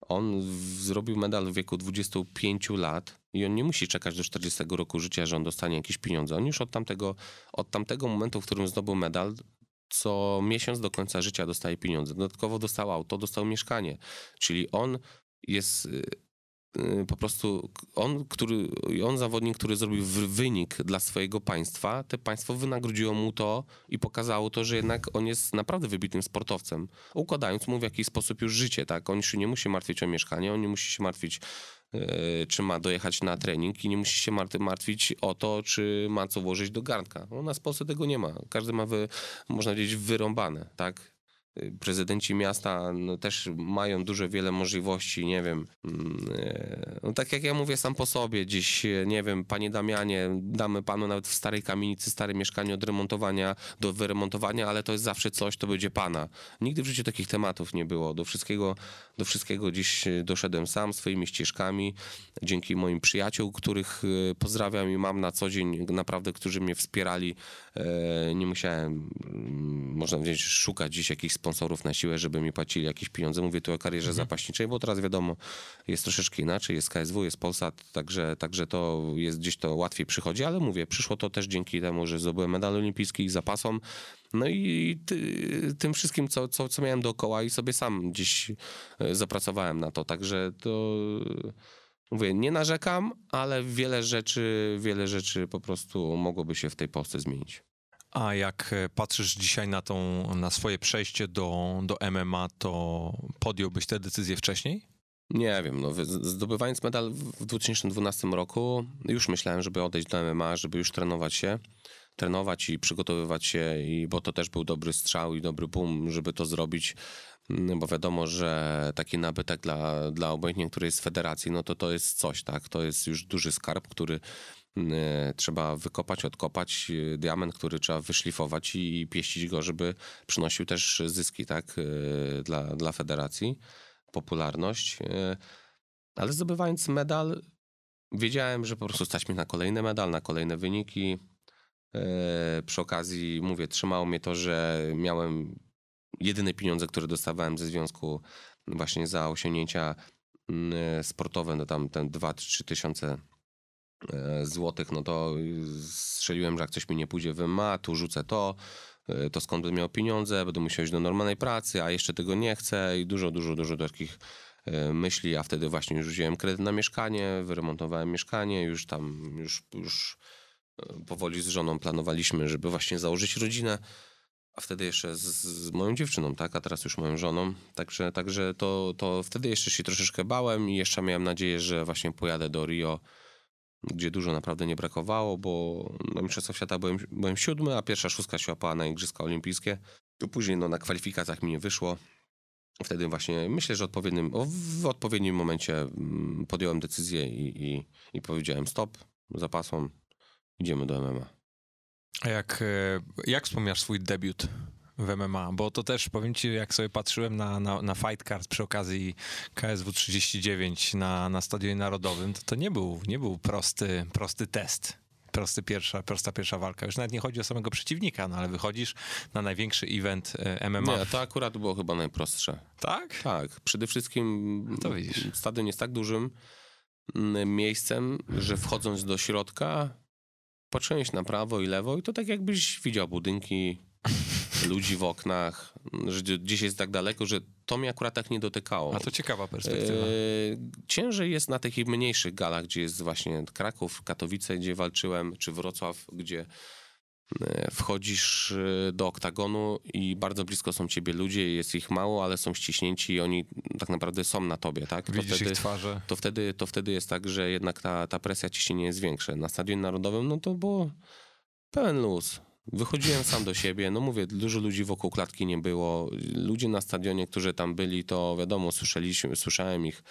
On zrobił medal w wieku 25 lat i on nie musi czekać do 40 roku życia, że on dostanie jakieś pieniądze. On już od tamtego, od tamtego momentu, w którym zdobył medal, co miesiąc do końca życia dostaje pieniądze. Dodatkowo dostał auto, dostał mieszkanie. Czyli on jest y, po prostu on, który, on zawodnik, który zrobił wynik dla swojego państwa, te państwo wynagrodziło mu to i pokazało to, że jednak on jest naprawdę wybitnym sportowcem, układając mu w jakiś sposób już życie, tak? On się nie musi martwić o mieszkanie, on nie musi się martwić yy, czy ma dojechać na trening i nie musi się martwić o to, czy ma co włożyć do garnka. U nas w Polsce tego nie ma. Każdy ma, wy, można powiedzieć, wyrąbane, tak? Prezydenci miasta no, też mają duże wiele możliwości, nie wiem. Mm, e, no, tak jak ja mówię sam po sobie, dziś, e, nie wiem, panie Damianie, damy panu nawet w starej kamienicy stare mieszkanie od remontowania do wyremontowania, ale to jest zawsze coś, to będzie pana. Nigdy w życiu takich tematów nie było. Do wszystkiego, do wszystkiego dziś e, doszedłem sam swoimi ścieżkami, dzięki moim przyjaciół, których pozdrawiam i mam na co dzień, naprawdę, którzy mnie wspierali. Nie musiałem, mm, można powiedzieć, szukać gdzieś jakichś sponsorów na siłę, żeby mi płacili jakieś pieniądze. Mówię tu o karierze mhm. zapaśniczej, bo teraz wiadomo, jest troszeczkę inaczej, jest KSW, jest Polsat, także, także to jest gdzieś to łatwiej przychodzi, ale mówię, przyszło to też dzięki temu, że zdobyłem medal olimpijski i zapasom. No i ty, tym wszystkim, co, co, co miałem dookoła i sobie sam gdzieś e, zapracowałem na to, także to... Mówię, nie narzekam, ale wiele rzeczy, wiele rzeczy po prostu mogłoby się w tej Polsce zmienić. A jak e, patrzysz dzisiaj na, tą, na swoje przejście do, do MMA, to podjąłbyś tę decyzję wcześniej? Nie wiem, no, zdobywając medal w 2012 roku, już myślałem, żeby odejść do MMA, żeby już trenować się, trenować i przygotowywać się, i, bo to też był dobry strzał i dobry boom, żeby to zrobić, mm, bo wiadomo, że taki nabytek dla, dla obojętnie której z federacji, no to to jest coś, tak, to jest już duży skarb, który e, trzeba wykopać, odkopać e, diament, który trzeba wyszlifować i pieścić go, żeby przynosił też zyski tak, e, dla, dla federacji, popularność. Ale zdobywając medal, wiedziałem, że po prostu stać mi na kolejny medal, na kolejne wyniki. Przy okazji, mówię, trzymało mnie to, że miałem jedyne pieniądze, które dostawałem ze związku właśnie za osiągnięcia mm, sportowe, no tam ten 2-3 tysiące e, złotych, no to strzeliłem, że jak coś mi nie pójdzie w MMA, tu rzucę to, e, to skąd będę miał pieniądze, będę musiał iść do normalnej pracy, a jeszcze tego nie chcę i dużo, dużo, dużo takich e, myśli, a wtedy właśnie już wziąłem kredyt na mieszkanie, wyremontowałem mieszkanie, już tam, już, już powoli z żoną planowaliśmy, żeby właśnie założyć rodzinę a wtedy jeszcze z, z, moją dziewczyną, tak, a teraz już moją żoną. Także, także to, to wtedy jeszcze się troszeczkę bałem i jeszcze miałem nadzieję, że właśnie pojadę do Rio, gdzie dużo naprawdę nie brakowało, bo na Mistrzostwach Świata byłem, byłem siódmy, a pierwsza szóstka się łapała na Igrzyska Olimpijskie. To później no, na kwalifikacjach mi nie wyszło. Wtedy właśnie myślę, że odpowiednim, w odpowiednim momencie mm, podjąłem decyzję i, i, i powiedziałem stop, zapasom, idziemy do MMA. A jak, e, jak wspomniasz swój debiut w MMA? Bo to też, powiem ci, jak sobie patrzyłem na, na, na fight card przy okazji KSW 39 na, na Stadionie Narodowym, to to nie był, nie był prosty, prosty test. Prosty pierwsza, prosta pierwsza walka. Już nawet nie chodzi o samego przeciwnika, no ale wychodzisz na największy event e, MMA. Nie, to akurat było chyba najprostsze. Tak? Tak. Przede wszystkim no to widzisz. stadion jest tak dużym mm, miejscem, że wchodząc do środka patrzyłeś na prawo i lewo i to tak jakbyś widział budynki, ludzi w oknach, że gdzieś jest tak daleko, że to mnie akurat tak nie dotykało. A to ciekawa perspektywa. E, ciężej jest na takich mniejszych galach, gdzie jest właśnie Kraków, Katowice, gdzie walczyłem, czy Wrocław, gdzie wchodzisz e, do oktagonu i bardzo blisko są ciebie ludzie, jest ich mało, ale są ściśnięci i oni tak naprawdę są na tobie, tak? To Widzisz wtedy, ich twarze. To wtedy, to wtedy jest tak, że jednak ta, ta presja ciśnienia jest większa. Na Stadionie Narodowym, no to było pełen luz. Wychodziłem sam do siebie, no mówię, dużo ludzi wokół klatki nie było. Ludzie na stadionie, którzy tam byli, to wiadomo, słyszeliśmy, słyszałem ich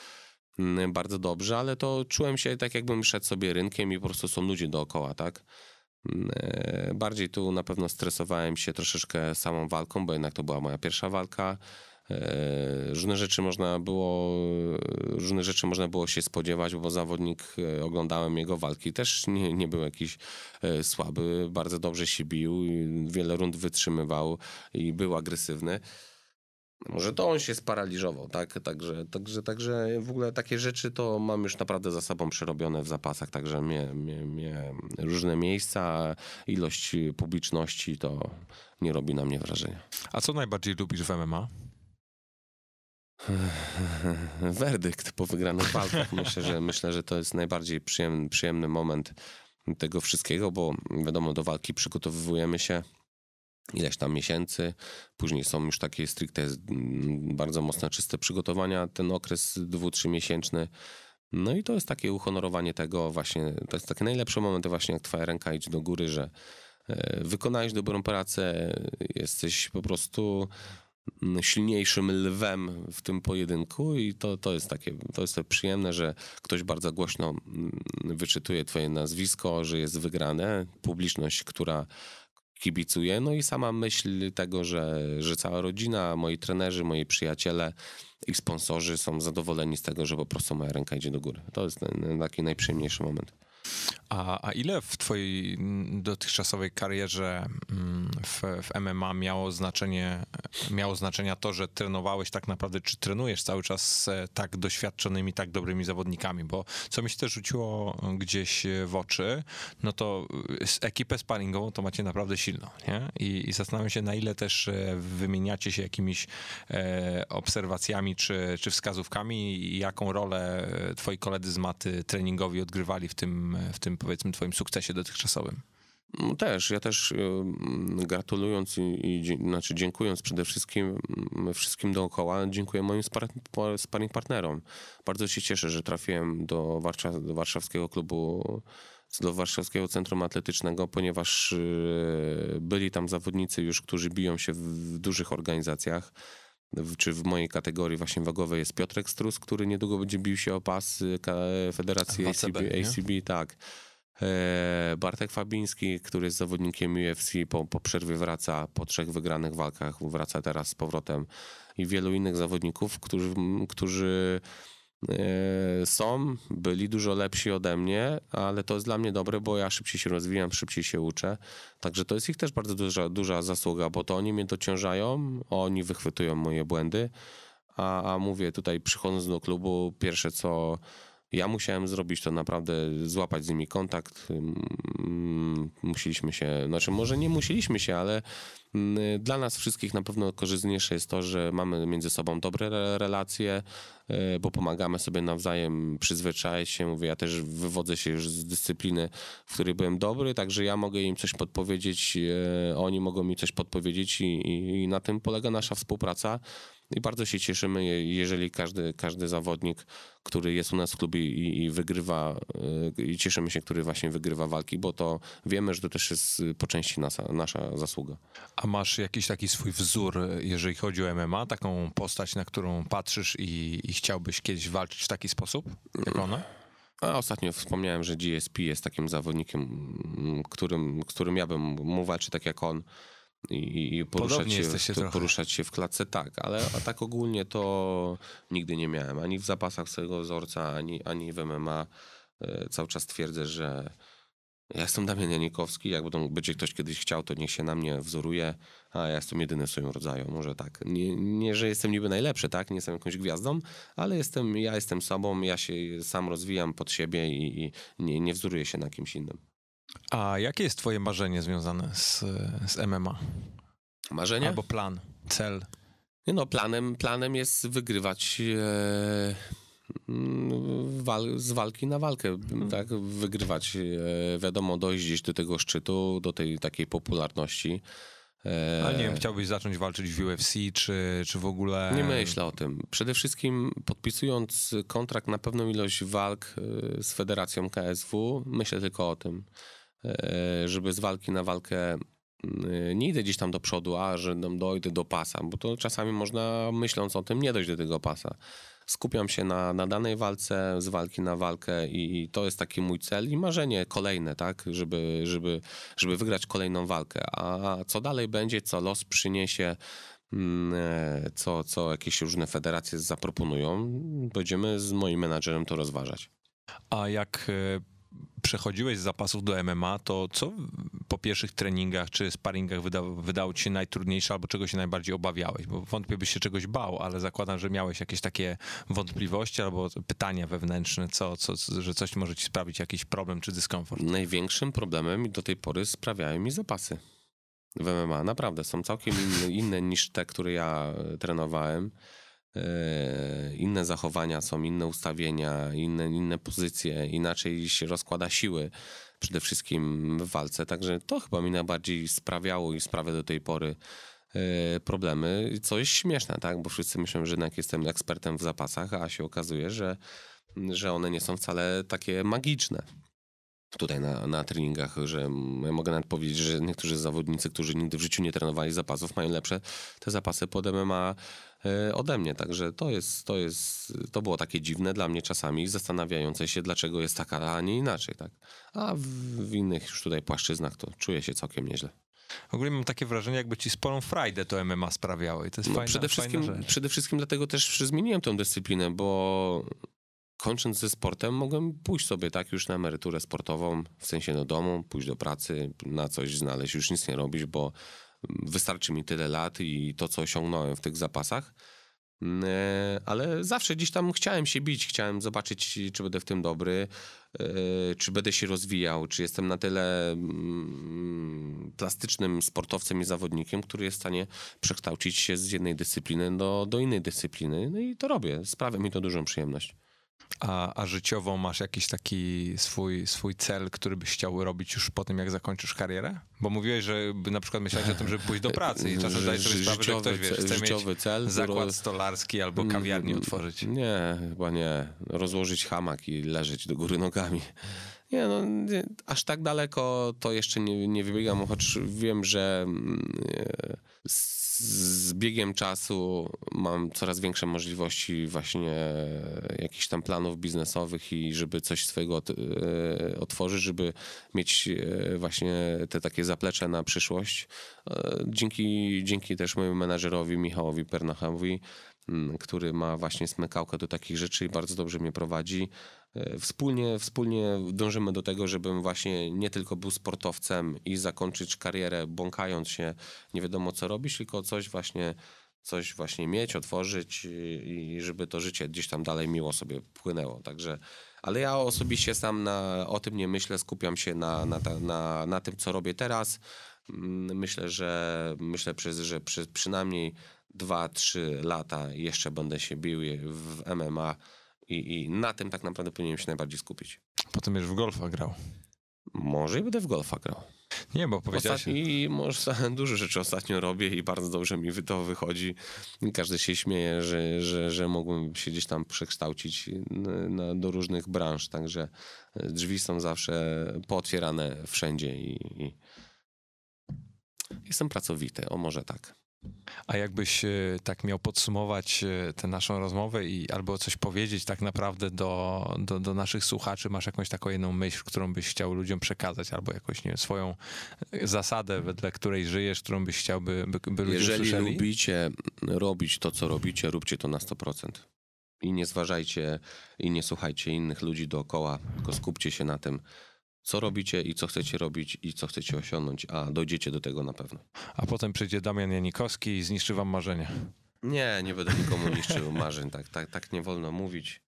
mm, bardzo dobrze, ale to czułem się tak, jakbym szedł sobie rynkiem i po prostu są ludzie dookoła, tak? E, bardziej tu na pewno stresowałem się troszeczkę samą walką, bo jednak to była moja pierwsza walka. E, różne rzeczy można było, różne rzeczy można było się spodziewać, bo zawodnik, e, oglądałem jego walki, też nie, nie był jakiś słaby, bardzo dobrze się bił, wiele rund wytrzymywał i był agresywny. Może to on się sparaliżował, tak? Także, także, także w ogóle takie rzeczy to mam już naprawdę za sobą przerobione w zapasach, także mnie, mnie, mnie różne miejsca, ilość publiczności to nie robi na mnie wrażenia. A co najbardziej lubisz w MMA? Werdykt po wygranych walkach. Myślę, że myślę, że to jest najbardziej przyjemny, przyjemny moment tego wszystkiego, bo wiadomo, do walki przygotowujemy się ileś tam miesięcy. Później są już takie stricte mm, bardzo mocne, czyste przygotowania, ten okres dwu, trzymiesięczny. No i to jest takie uhonorowanie tego właśnie, to jest takie najlepsze momenty właśnie, jak twoja ręka idzie do góry, że e, wykonałeś dobrą pracę, jesteś po prostu mm, silniejszym lwem w tym pojedynku i to, to jest takie, to jest to przyjemne, że ktoś bardzo głośno mm, wyczytuje twoje nazwisko, że jest wygrane, publiczność, która kibicuję. No i sama myśl tego, że, że cała rodzina, moi trenerzy, moi przyjaciele i sponsorzy są zadowoleni z tego, że po prostu moja ręka idzie do góry. To jest taki najprzyjemniejszy moment. A, a ile w twojej dotychczasowej karierze mm, w, w MMA miało znaczenie, miało znaczenia to, że trenowałeś tak naprawdę, czy trenujesz cały czas z tak doświadczonymi, tak dobrymi zawodnikami? Bo co mi się też rzuciło gdzieś w oczy, no to ekipę sparingową to macie naprawdę silną, nie? I, i zastanawiam się, na ile też e, wymieniacie się jakimiś e, obserwacjami czy, czy wskazówkami i jaką rolę e, twoi koledzy z maty treningowi odgrywali w tym, w tym powiedzmy twoim sukcesie dotychczasowym? No też, ja też y, gratulując i, i, znaczy dziękując przede wszystkim mm, wszystkim dookoła, dziękuję moim sparring partnerom. Bardzo się cieszę, że trafiłem do, do warszawskiego klubu, do warszawskiego centrum atletycznego, ponieważ y, byli tam zawodnicy już, którzy biją się w dużych organizacjach czy w mojej kategorii właśnie wagowej jest Piotrek Strus, który niedługo będzie bił się o pas y, Federacji ACB, ACB tak. E, Bartek Fabiński, który jest zawodnikiem UFC, po, po przerwie wraca, po trzech wygranych walkach wraca teraz z powrotem i wielu innych zawodników, którzy, którzy są, byli dużo lepsi ode mnie, ale to jest dla mnie dobre, bo ja szybciej się rozwijam, szybciej się uczę. Także to jest ich też bardzo duża, duża zasługa, bo to oni mnie dociążają, oni wychwytują moje błędy. A, a mówię tutaj, przychodząc do klubu, pierwsze co ja musiałem zrobić, to naprawdę złapać z nimi kontakt. Mm, musieliśmy się, znaczy może nie musieliśmy się, ale mm, dla nas wszystkich na pewno korzystniejsze jest to, że mamy między sobą dobre relacje, e, bo pomagamy sobie nawzajem przyzwyczaić się. Mówię, ja też wywodzę się już z dyscypliny, w której byłem dobry, także ja mogę im coś podpowiedzieć, e, oni mogą mi coś podpowiedzieć i, i, i na tym polega nasza współpraca. I bardzo się cieszymy, jeżeli każdy, każdy zawodnik, który jest u nas w klubie i, i wygrywa, y, i cieszymy się, który właśnie wygrywa walki, bo to wiemy, że to też jest po części nasza, nasza zasługa. A masz jakiś taki swój wzór, jeżeli chodzi o MMA, taką postać, na którą patrzysz i, i chciałbyś kiedyś walczyć w taki sposób, jak ona? A ostatnio wspomniałem, że GSP jest takim zawodnikiem, którym, którym ja bym mógł walczyć tak jak on i, i poruszać, się, w, poruszać się w klatce, tak, ale a tak ogólnie to nigdy nie miałem. Ani w zapasach swojego wzorca, ani, ani w MMA. E, cały czas twierdzę, że ja jestem Damian Janikowski, jak będzie ktoś kiedyś chciał, to niech się na mnie wzoruje, a ja jestem jedyny w swoim rodzaju, może tak. Nie, nie, że jestem niby najlepszy, tak, nie jestem jakąś gwiazdą, ale jestem, ja jestem sobą, ja się sam rozwijam pod siebie i, i nie, nie wzoruję się na kimś innym. A jakie jest twoje marzenie związane z, z MMA? Marzenie? Albo plan, cel? No, planem, planem jest wygrywać e, wal, z walki na walkę, hmm. tak? Wygrywać, e, wiadomo, dojść gdzieś do tego szczytu, do tej takiej popularności. E, Ale nie wiem, chciałbyś zacząć walczyć w UFC, czy, czy w ogóle... Nie myślę o tym. Przede wszystkim podpisując kontrakt na pewną ilość walk e, z Federacją KSW, myślę tylko o tym. E, żeby z walki na walkę e, nie idę gdzieś tam do przodu, a że dojdę do pasa, bo to czasami można myśląc o tym nie dojść do tego pasa. Skupiam się na, na danej walce, z walki na walkę i to jest taki mój cel i marzenie kolejne, tak, żeby, żeby, żeby wygrać kolejną walkę. A co dalej będzie, co los przyniesie, mm, e, co, co jakieś różne federacje zaproponują, będziemy z moim menadżerem to rozważać. A jak przechodziłeś z zapasów do MMA, to co po pierwszych treningach czy sparingach wydało, wydało ci się najtrudniejsze albo czego się najbardziej obawiałeś? Bo wątpię, byś się czegoś bał, ale zakładam, że miałeś jakieś takie wątpliwości albo pytania wewnętrzne, co, co, że coś może ci sprawić jakiś problem czy dyskomfort. Największym problemem do tej pory sprawiają mi zapasy w MMA. Naprawdę, są całkiem inne, inne niż te, które ja trenowałem. E, inne zachowania są, inne ustawienia, inne, inne pozycje, inaczej się rozkłada siły przede wszystkim w walce. Także to chyba mi najbardziej sprawiało i sprawia do tej pory e, problemy, co jest śmieszne, tak? Bo wszyscy myślą, że jednak jestem ekspertem w zapasach, a się okazuje, że, że one nie są wcale takie magiczne tutaj na, na treningach, że mogę nawet powiedzieć, że niektórzy zawodnicy, którzy nigdy w życiu nie trenowali zapasów, mają lepsze te zapasy pod MMA ode mnie. Także to jest, to jest, to było takie dziwne dla mnie czasami, zastanawiające się, dlaczego jest taka, a nie inaczej, tak. A w, w innych już tutaj płaszczyznach to czuję się całkiem nieźle. W ogóle mam takie wrażenie, jakby ci sporą frajdę to MMA sprawiało i to jest no, fajna, przede wszystkim, fajna Przede wszystkim dlatego też zmieniłem tę dyscyplinę, bo kończąc ze sportem, mogłem pójść sobie tak już na emeryturę sportową, w sensie do domu, pójść do pracy, na coś znaleźć, już nic nie robić, bo wystarczy mi tyle lat i to, co osiągnąłem w tych zapasach. Mm, e, ale zawsze gdzieś tam chciałem się bić, chciałem zobaczyć, czy będę w tym dobry, e, czy będę się rozwijał, czy jestem na tyle mm, plastycznym sportowcem i zawodnikiem, który jest w stanie przekształcić się z jednej dyscypliny do, do innej dyscypliny. No i to robię. Sprawia mi to dużą przyjemność. A, a życiowo masz jakiś taki swój, swój cel, który byś chciał robić już po tym, jak zakończysz karierę? Bo mówiłeś, że na przykład myślałeś o tym, żeby pójść do pracy i czasem zdajesz sobie sprawę, że ktoś wiesz, chce mieć cel, zakład stolarski albo kawiarnię mm, otworzyć. Nie, chyba nie. Rozłożyć hamak i leżeć do góry nogami. Nie, no, nie, aż tak daleko to jeszcze nie, nie wybiegam, choć wiem, że z, z biegiem czasu mam coraz większe możliwości właśnie jakichś tam planów biznesowych i żeby coś swojego e, otworzyć, żeby mieć e, właśnie te takie zaplecze na przyszłość. E, Dzięki, dzięki też mojemu menadżerowi Michałowi Pernachowi, który ma właśnie smykałkę do takich rzeczy i bardzo dobrze mnie prowadzi. E, Wspólnie, wspólnie dążymy do tego, żebym właśnie nie tylko był sportowcem i zakończyć karierę bąkając się, nie wiadomo co robić, tylko coś właśnie, coś właśnie mieć, otworzyć i, żeby to życie gdzieś tam dalej miło sobie płynęło. Także, ale ja osobiście sam na, o tym nie myślę, skupiam się na, na, na, na tym, co robię teraz. Mm, Myślę, że myślę, że przez przynajmniej 2-3 lata jeszcze będę się bił w MMA i, i na tym tak naprawdę powinienem się najbardziej skupić. Potem już w golfa grał. Może i będę w golfa grał. Nie, bo powiedziałeś... Ostatni, I może dużo rzeczy ostatnio robię i bardzo dobrze mi to wychodzi. I Każdy się śmieje, że, że, że mogłem się gdzieś tam przekształcić na, na, do różnych branż, także drzwi są zawsze pootwierane wszędzie i, i jestem pracowity, o może tak. A jakbyś e, tak miał podsumować e, tę naszą rozmowę i albo coś powiedzieć tak naprawdę do, do, do naszych słuchaczy, masz jakąś taką jedną myśl, którą byś chciał ludziom przekazać, albo jakąś, nie wiem, swoją e, zasadę, wedle której żyjesz, którą byś chciał, by, by, by ludzie Jeżeli słyszeli? lubicie robić to, co robicie, róbcie to na 100%. I nie zważajcie i nie słuchajcie innych ludzi dookoła, tylko skupcie się na tym, co robicie i co chcecie robić i co chcecie osiągnąć, a dojdziecie do tego na pewno. A potem przyjdzie Damian Janikowski i zniszczy wam marzenia. Nie, nie będę nikomu niszczył marzeń, tak, tak, tak nie wolno mówić.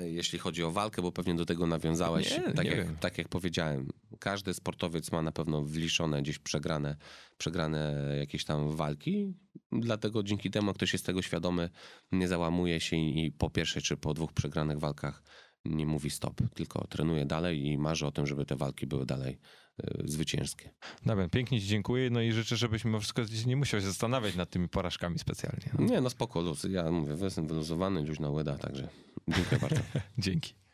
Jeśli chodzi o walkę, bo pewnie do tego nawiązałeś, Nie, tak, nie jak, wiem. tak jak powiedziałem, każdy sportowiec ma na pewno wliczone gdzieś przegrane, przegrane jakieś tam walki, dlatego dzięki temu ktoś jest tego świadomy, nie załamuje się i po pierwszej czy po dwóch przegranych walkach nie mówi stop, tylko trenuje dalej i marzy o tym, żeby te walki były dalej e, zwycięskie. Damian, pięknie ci dziękuję, no i życzę, żebyś mimo wszystko nie musiał się zastanawiać nad tymi porażkami specjalnie. Nie, no spoko, luz. Ja mówię, jestem wyluzowany, luźna łyda, także dziękuję bardzo. Dzięki.